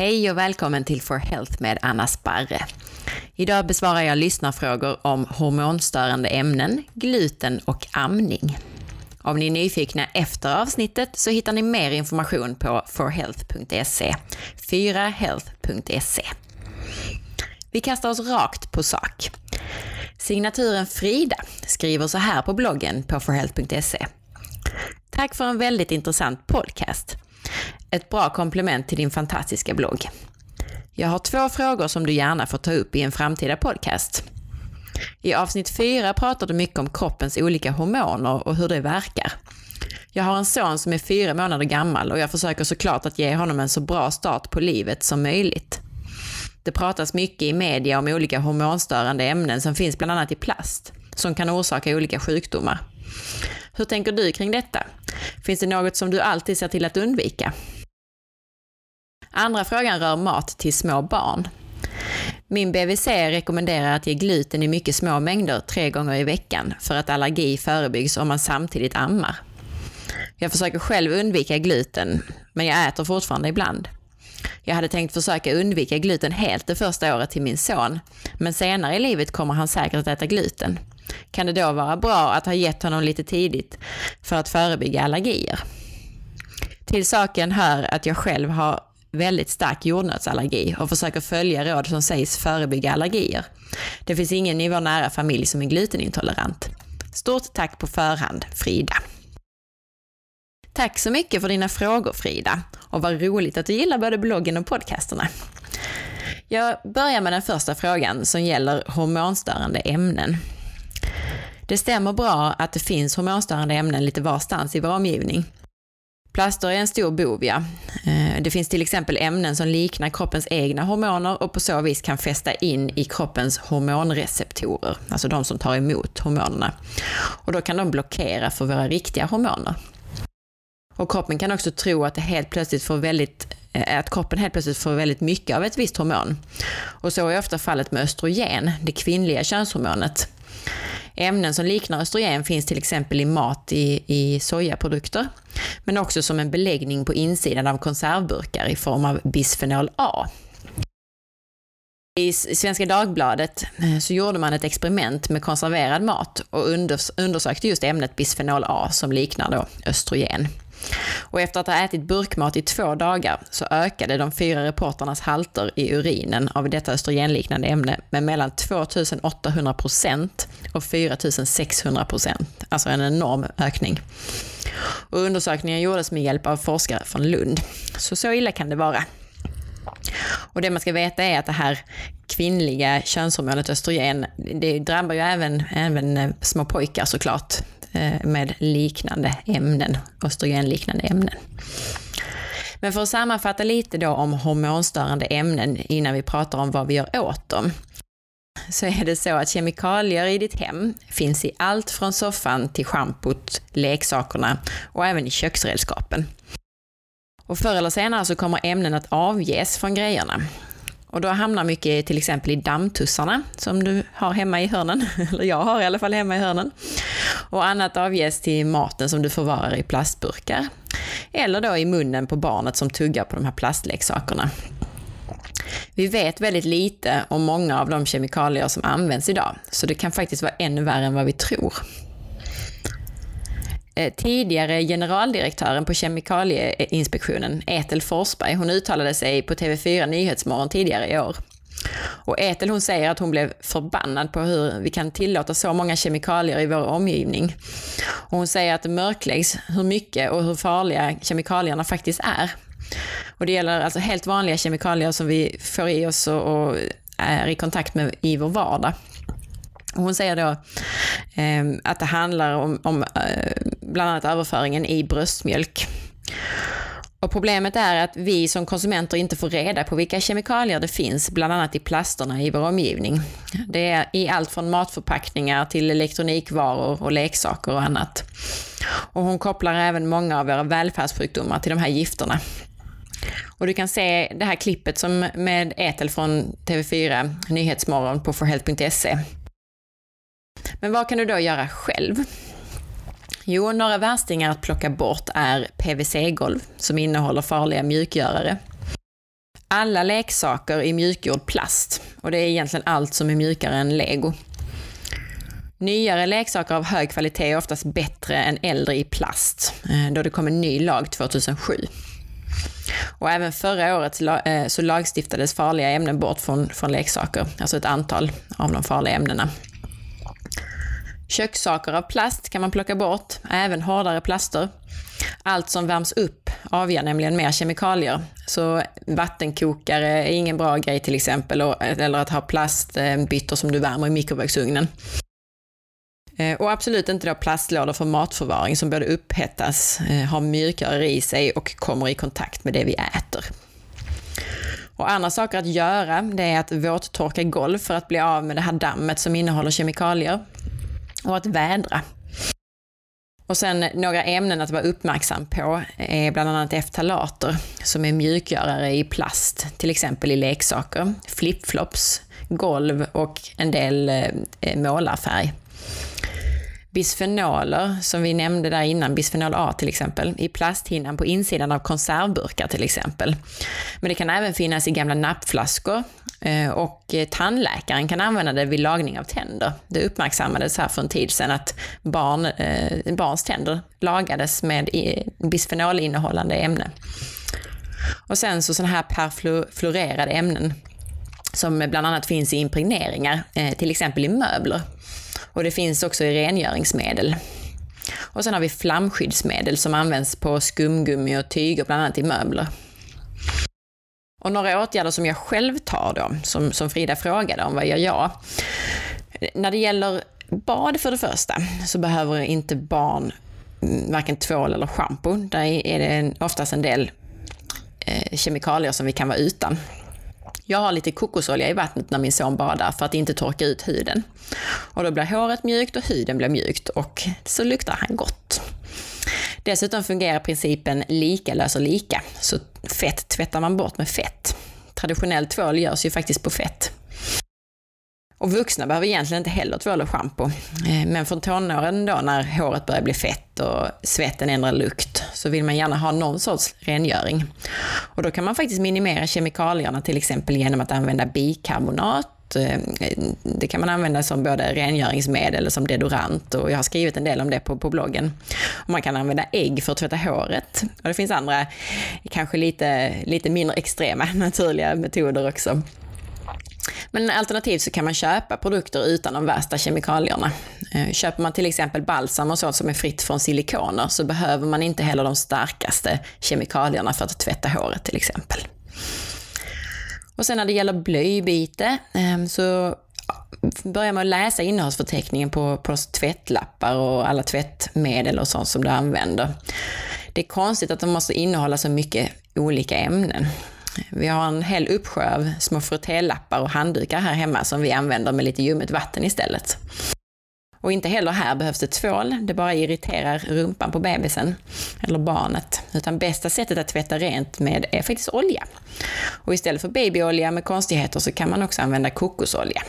Hej och välkommen till For Health med Anna Sparre. Idag besvarar jag lyssnarfrågor om hormonstörande ämnen, gluten och amning. Om ni är nyfikna efter avsnittet så hittar ni mer information på forhealth.se, 4health.se. Vi kastar oss rakt på sak. Signaturen Frida skriver så här på bloggen på forhealth.se. Tack för en väldigt intressant podcast. Ett bra komplement till din fantastiska blogg. Jag har två frågor som du gärna får ta upp i en framtida podcast. I avsnitt 4 pratar du mycket om kroppens olika hormoner och hur det verkar. Jag har en son som är fyra månader gammal och jag försöker såklart att ge honom en så bra start på livet som möjligt. Det pratas mycket i media om olika hormonstörande ämnen som finns bland annat i plast, som kan orsaka olika sjukdomar. Hur tänker du kring detta? Finns det något som du alltid ser till att undvika? Andra frågan rör mat till små barn. Min BVC rekommenderar att ge gluten i mycket små mängder tre gånger i veckan för att allergi förebyggs om man samtidigt ammar. Jag försöker själv undvika gluten, men jag äter fortfarande ibland. Jag hade tänkt försöka undvika gluten helt det första året till min son, men senare i livet kommer han säkert att äta gluten. Kan det då vara bra att ha gett honom lite tidigt för att förebygga allergier? Till saken hör att jag själv har väldigt stark jordnötsallergi och försöker följa råd som sägs förebygga allergier. Det finns ingen i vår nära familj som är glutenintolerant. Stort tack på förhand, Frida. Tack så mycket för dina frågor Frida och vad roligt att du gillar både bloggen och podcasterna. Jag börjar med den första frågan som gäller hormonstörande ämnen. Det stämmer bra att det finns hormonstörande ämnen lite varstans i vår omgivning. Plaster är en stor bov, ja. Eh, det finns till exempel ämnen som liknar kroppens egna hormoner och på så vis kan fästa in i kroppens hormonreceptorer, alltså de som tar emot hormonerna. Och då kan de blockera för våra riktiga hormoner. Och kroppen kan också tro att, det helt plötsligt får väldigt, eh, att kroppen helt plötsligt får väldigt mycket av ett visst hormon. Och så är ofta fallet med östrogen, det kvinnliga könshormonet. Ämnen som liknar östrogen finns till exempel i mat i, i sojaprodukter, men också som en beläggning på insidan av konservburkar i form av bisfenol A. I Svenska Dagbladet eh, så gjorde man ett experiment med konserverad mat och undersökte just ämnet bisfenol A som liknar då östrogen. Och efter att ha ätit burkmat i två dagar så ökade de fyra reporternas halter i urinen av detta östrogenliknande ämne med mellan 2800 procent och 4600 procent. Alltså en enorm ökning. Och undersökningen gjordes med hjälp av forskare från Lund. Så så illa kan det vara. Och det man ska veta är att det här kvinnliga könshormonet östrogen, det drabbar ju även, även små pojkar såklart. Eh, med liknande ämnen, östrogenliknande ämnen. Men för att sammanfatta lite då om hormonstörande ämnen innan vi pratar om vad vi gör åt dem, så är det så att kemikalier i ditt hem finns i allt från soffan till schampot, leksakerna och även i köksredskapen. Och förr eller senare så kommer ämnen att avges från grejerna. Och då hamnar mycket till exempel i dammtussarna som du har hemma i hörnen, eller jag har i alla fall hemma i hörnen. Och annat avges till maten som du förvarar i plastburkar. Eller då i munnen på barnet som tuggar på de här plastleksakerna. Vi vet väldigt lite om många av de kemikalier som används idag, så det kan faktiskt vara ännu värre än vad vi tror. Eh, tidigare generaldirektören på Kemikalieinspektionen, Ethel Forsberg, hon uttalade sig på TV4 Nyhetsmorgon tidigare i år. Och Ethel hon säger att hon blev förbannad på hur vi kan tillåta så många kemikalier i vår omgivning. Och hon säger att det mörkläggs hur mycket och hur farliga kemikalierna faktiskt är. Och det gäller alltså helt vanliga kemikalier som vi får i oss och, är i kontakt med i vår vardag. Hon säger då eh, att det handlar om, om eh, bland annat överföringen i bröstmjölk. Och problemet är att vi som konsumenter inte får reda på vilka kemikalier det finns, bland annat i plasterna i vår omgivning. Det är i allt från matförpackningar till elektronikvaror och leksaker och annat. Och hon kopplar även många av våra välfärdssjukdomar till de här gifterna. Och du kan se det här klippet som med Etel från TV4 Nyhetsmorgon på forhealth.se. Men vad kan du då göra själv? Jo, några värstingar att plocka bort är PVC-golv som innehåller farliga mjukgörare. alla leksaker i mjukgjord plast och det är egentligen allt som är mjukare än lego. Nyare leksaker av hög kvalitet är oftast bättre än äldre i plast, eh, då det kom en ny lag 2007. Och även förra året eh, så lagstiftades farliga ämnen bort från, från leksaker, alltså ett antal av de farliga ämnena. Kökssaker av plast kan man plocka bort, även hårdare plaster. Allt som värms upp avger nämligen mer kemikalier. Så vattenkokare är ingen bra grej till exempel, eller att ha plastbyttor som du värmer i mikrovågsugnen. Eh, och absolut inte då plastlådor för matförvaring som både upphettas, eh, har mjukare i sig och kommer i kontakt med det vi äter. Och andra saker att göra, det är att våttorka golv för att bli av med det här dammet som innehåller kemikalier. Och att vädra. Och sen några ämnen att vara uppmärksam på är bland annat eftalater som är mjukgörare i plast, till exempel i leksaker, flipflops, golv och en del eh, målarfärg bisfenoler, som vi nämnde där innan, bisfenol A till exempel, i plasthinnan på insidan av konservburkar till exempel. Men det kan även finnas i gamla nappflaskor eh, och eh, tandläkaren kan använda det vid lagning av tänder. Det uppmärksammades här för en tid sedan att barn, eh, barns tänder lagades med bisfenolinnehållande ämne. Och sen så sådana här perfluorerade ämnen som bland annat finns i impregneringar, till exempel i möbler. Och det finns också i rengöringsmedel. Och sen har vi flamskyddsmedel som används på skumgummi och tyger, bland annat i möbler. Och några åtgärder som jag själv tar då, som, som Frida frågade om, vad gör jag? När det gäller bad för det första, så behöver inte barn mm, varken tvål eller schampo. Där är det oftast en del eh, kemikalier som vi kan vara utan. Jag har lite kokosolja i vattnet när min son badar för att inte torka ut huden. Och då blir håret mjukt och huden blir mjukt och så luktar han gott. Dessutom fungerar principen lika löser lika, så fett tvättar man bort med fett. Traditionell tvål görs ju faktiskt på fett. Och vuxna behöver egentligen inte heller tvål och schampo. Eh, men från tonåren då när håret börjar bli fett och svetten ändrar lukt så vill man gärna ha någon sorts rengöring. Och då kan man faktiskt minimera kemikalierna till exempel genom att använda bikarbonat eh, det kan man använda som både rengöringsmedel och som deodorant och jag har skrivit en del om det på, på bloggen. Och man kan använda ägg för att tvätta håret. Och det finns andra, kanske lite, lite mindre extrema naturliga metoder också. Men alternativt så kan man köpa produkter utan de värsta kemikalierna. Eh, köper man till exempel balsam och sånt som är fritt från silikoner så behöver man inte heller de starkaste kemikalierna för att tvätta håret till exempel. Och sen när det gäller blöjbyte ehm, så börja med att läsa innehållsförteckningen på, på tvättlappar och alla tvättmedel och sånt som du använder. Det är konstigt att de måste innehålla så mycket olika ämnen. Vi har en hel uppsjö av små frottélappar och handdukar här hemma som vi använder med lite ljummet vatten istället. Och inte heller här behövs det tvål, det bara irriterar rumpan på bebisen, eller barnet. Utan bästa sättet att tvätta rent med är faktiskt olja. Och istället för babyolja med konstigheter så kan man också använda kokosolja.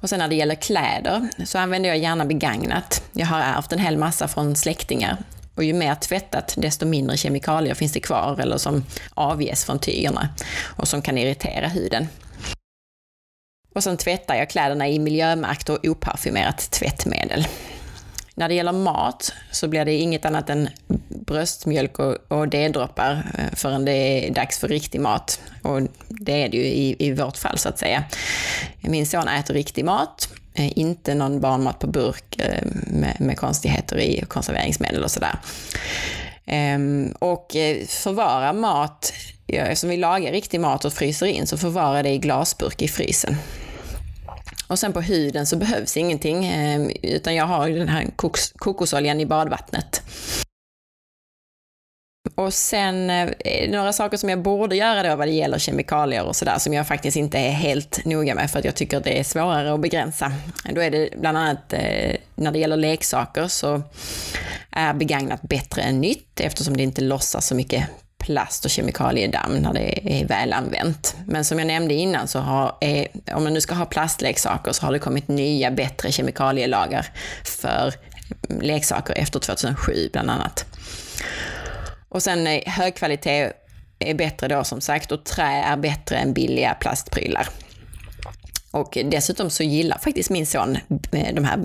Och sen när det gäller kläder så använder jag gärna begagnat. Jag har ärvt en hel massa från släktingar och ju mer tvättat, desto mindre kemikalier finns det kvar eller som avges från tygerna och som kan irritera huden. Och sen tvättar jag kläderna i miljömärkt och oparfymerat tvättmedel. När det gäller mat så blir det inget annat än bröstmjölk och, och D-droppar eh, förrän det är dags för riktig mat. Och det är det ju i, i vårt fall så att säga. Min son äter riktig mat Eh, inte någon barnmat på burk eh, med, med konstigheter i, konserveringsmedel och sådär. Ehm, och eh, förvara mat, eftersom vi lagar riktig mat och fryser in, så förvara det i glasburk i frysen. Och sen på huden så behövs ingenting, ehm, utan jag har den här kokosoljan i badvattnet. Och sen eh, några saker som jag borde göra då vad det gäller kemikalier och sådär som jag faktiskt inte är helt noga med för att jag tycker det är svårare att begränsa. Då är det bland annat eh, när det gäller leksaker så är begagnat bättre än nytt eftersom det inte lossar så mycket plast och kemikaliedamm när det är väl använt. Men som jag nämnde innan så har, är, om man nu ska ha plastleksaker så har det kommit nya bättre kemikalielagar för leksaker efter 2007 bland annat. Och sen högkvalitet är bättre då som sagt och trä är bättre än billiga plastprylar. Och dessutom så gillar faktiskt min son eh, de här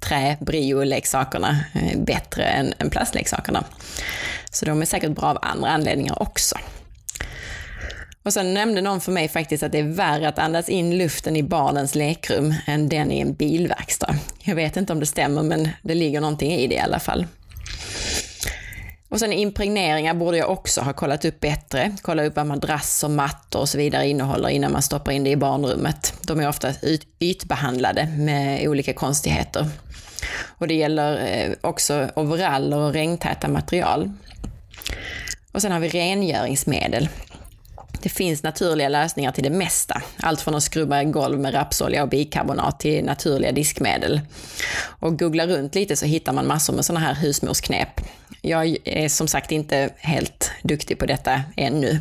trä-brio-leksakerna eh, bättre än, än plastleksakerna. Så de är säkert bra av andra anledningar också. Och sen nämnde någon för mig faktiskt att det är värre att andas in luften i barnens lekrum än den i en bilverkstad. Jag vet inte om det stämmer, men det ligger någonting i det i alla fall. Och sen impregneringar borde jag också ha kollat upp bättre. Kolla upp vad madrasser, mattor och så vidare innehåller innan man stoppar in det i barnrummet. De är ofta yt ytbehandlade med olika konstigheter. Och det gäller eh, också overaller och regntäta material. Och sen har vi rengöringsmedel. Det finns naturliga lösningar till det mesta. Allt från att skrubba golv med rapsolja och bikarbonat till naturliga diskmedel. Och googla runt lite så hittar man massor med sådana här husmorsknep. Jag är som sagt inte helt duktig på detta ännu.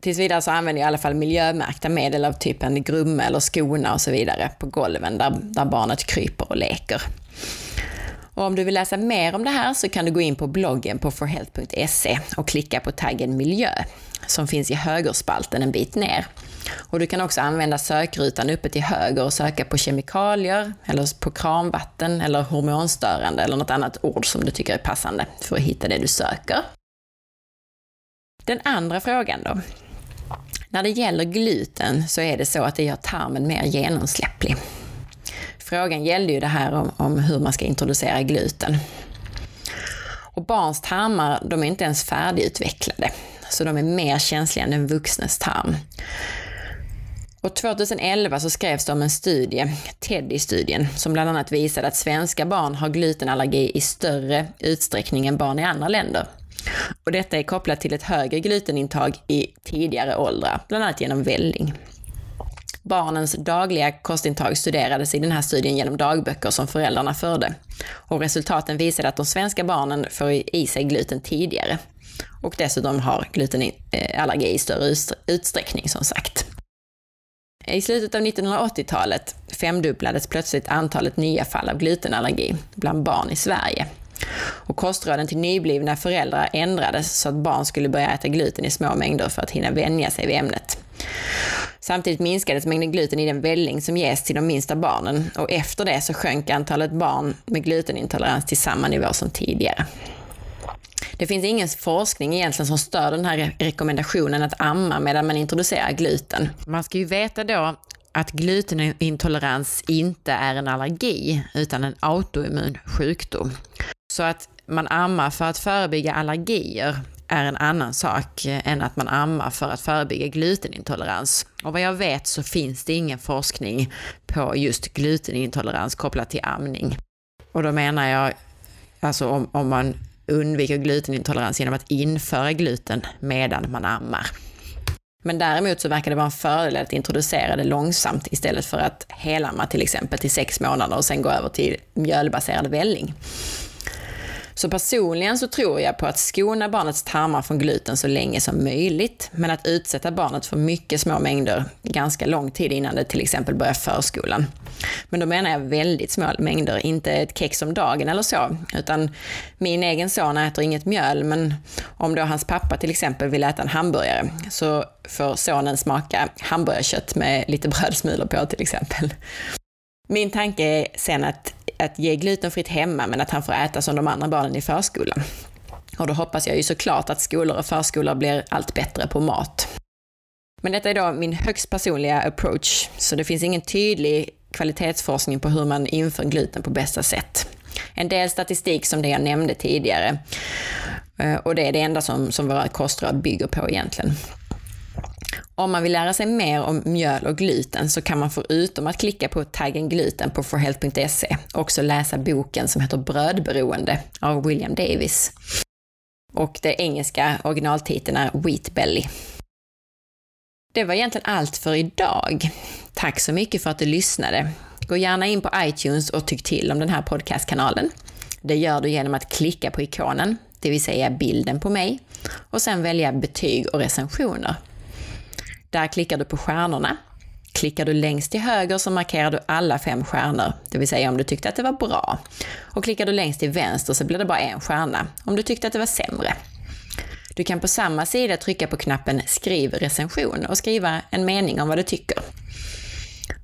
Tills vidare så använder jag i alla fall miljömärkta medel av typen Grumme eller Skona och så vidare på golven där, där barnet kryper och leker. Och om du vill läsa mer om det här så kan du gå in på bloggen på forhealth.se och klicka på taggen miljö som finns i högerspalten en bit ner. Och du kan också använda sökrutan uppe till höger och söka på kemikalier, eller på kranvatten, eller hormonstörande, eller något annat ord som du tycker är passande för att hitta det du söker. Den andra frågan då. När det gäller gluten så är det så att det gör tarmen mer genomsläpplig. Frågan gällde ju det här om, om hur man ska introducera gluten. Och barns tarmar, de är inte ens färdigutvecklade så de är mer känsliga än en vuxnes tarm. Och 2011 så skrevs det om en studie, Teddy-studien, som bland annat visade att svenska barn har glutenallergi i större utsträckning än barn i andra länder. Och detta är kopplat till ett högre glutenintag i tidigare åldrar, bland annat genom välling. Barnens dagliga kostintag studerades i den här studien genom dagböcker som föräldrarna förde. Och resultaten visade att de svenska barnen får i sig gluten tidigare och dessutom har glutenallergi eh, i större utsträckning som sagt. I slutet av 1980-talet femdubblades plötsligt antalet nya fall av glutenallergi bland barn i Sverige. Och kostråden till nyblivna föräldrar ändrades så att barn skulle börja äta gluten i små mängder för att hinna vänja sig vid ämnet. Samtidigt minskades mängden gluten i den välling som ges till de minsta barnen och efter det så sjönk antalet barn med glutenintolerans till samma nivå som tidigare. Det finns ingen forskning egentligen som stör den här rekommendationen att amma medan man introducerar gluten. Man ska ju veta då att glutenintolerans inte är en allergi utan en autoimmun sjukdom. Så att man ammar för att förebygga allergier är en annan sak än att man ammar för att förebygga glutenintolerans. Och vad jag vet så finns det ingen forskning på just glutenintolerans kopplat till amning. Och då menar jag alltså om, om man undviker glutenintolerans genom att införa gluten medan man ammar. Men däremot så verkar det vara en fördel att introducera det långsamt istället för att helamma till exempel till sex månader och sen gå över till mjölbaserad välling. Så personligen så tror jag på att skona barnets tarmar från gluten så länge som möjligt, men att utsätta barnet för mycket små mängder ganska lång tid innan det till exempel börjar förskolan. Men då menar jag väldigt små mängder, inte ett kex om dagen eller så, utan min egen son äter inget mjöl, men om då hans pappa till exempel vill äta en hamburgare så får sonen smaka hamburgarkött med lite brödsmulor på till exempel. Min tanke är sen att att ge glutenfritt hemma, men att han får äta som de andra barnen i förskolan. Och då hoppas jag ju såklart att skolor och förskolor blir allt bättre på mat. Men detta är då min högst personliga approach, så det finns ingen tydlig kvalitetsforskning på hur man inför gluten på bästa sätt. En del statistik som det jag nämnde tidigare, eh, och det är det enda som, som våra kostråd bygger på egentligen. Om man vill lära sig mer om mjöl och gluten så kan man förutom att klicka på taggen gluten på forhealth.se också läsa boken som heter Brödberoende av William Davis. Och det engelska originaltiteln är Wheat Belly. Det var egentligen allt för idag. Tack så mycket för att du lyssnade. Gå gärna in på iTunes och tyck till om den här podcastkanalen. Det gör du genom att klicka på ikonen, det vill säga bilden på mig, och sen välja betyg och recensioner. Där klickar du på stjärnorna. Klickar du längst till höger så markerar du alla fem stjärnor, det vill säga om du tyckte att det var bra. Och klickar du längst till vänster så blir det bara en stjärna, om du tyckte att det var sämre. Du kan på samma sida trycka på knappen Skriv recension och skriva en mening om vad du tycker.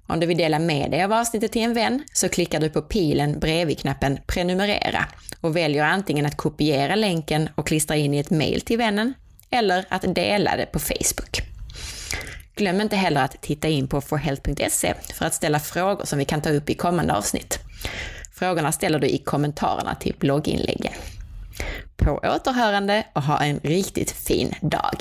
Om du vill dela med dig av avsnittet till en vän så klickar du på pilen bredvid knappen Prenumerera och väljer antingen att kopiera länken och klistra in i ett mail till vännen eller att dela det på Facebook. Glöm inte heller att titta in på forhealth.se för att ställa frågor som vi kan ta upp i kommande avsnitt. Frågorna ställer du i kommentarerna till blogginläggen. På återhörande och ha en riktigt fin dag!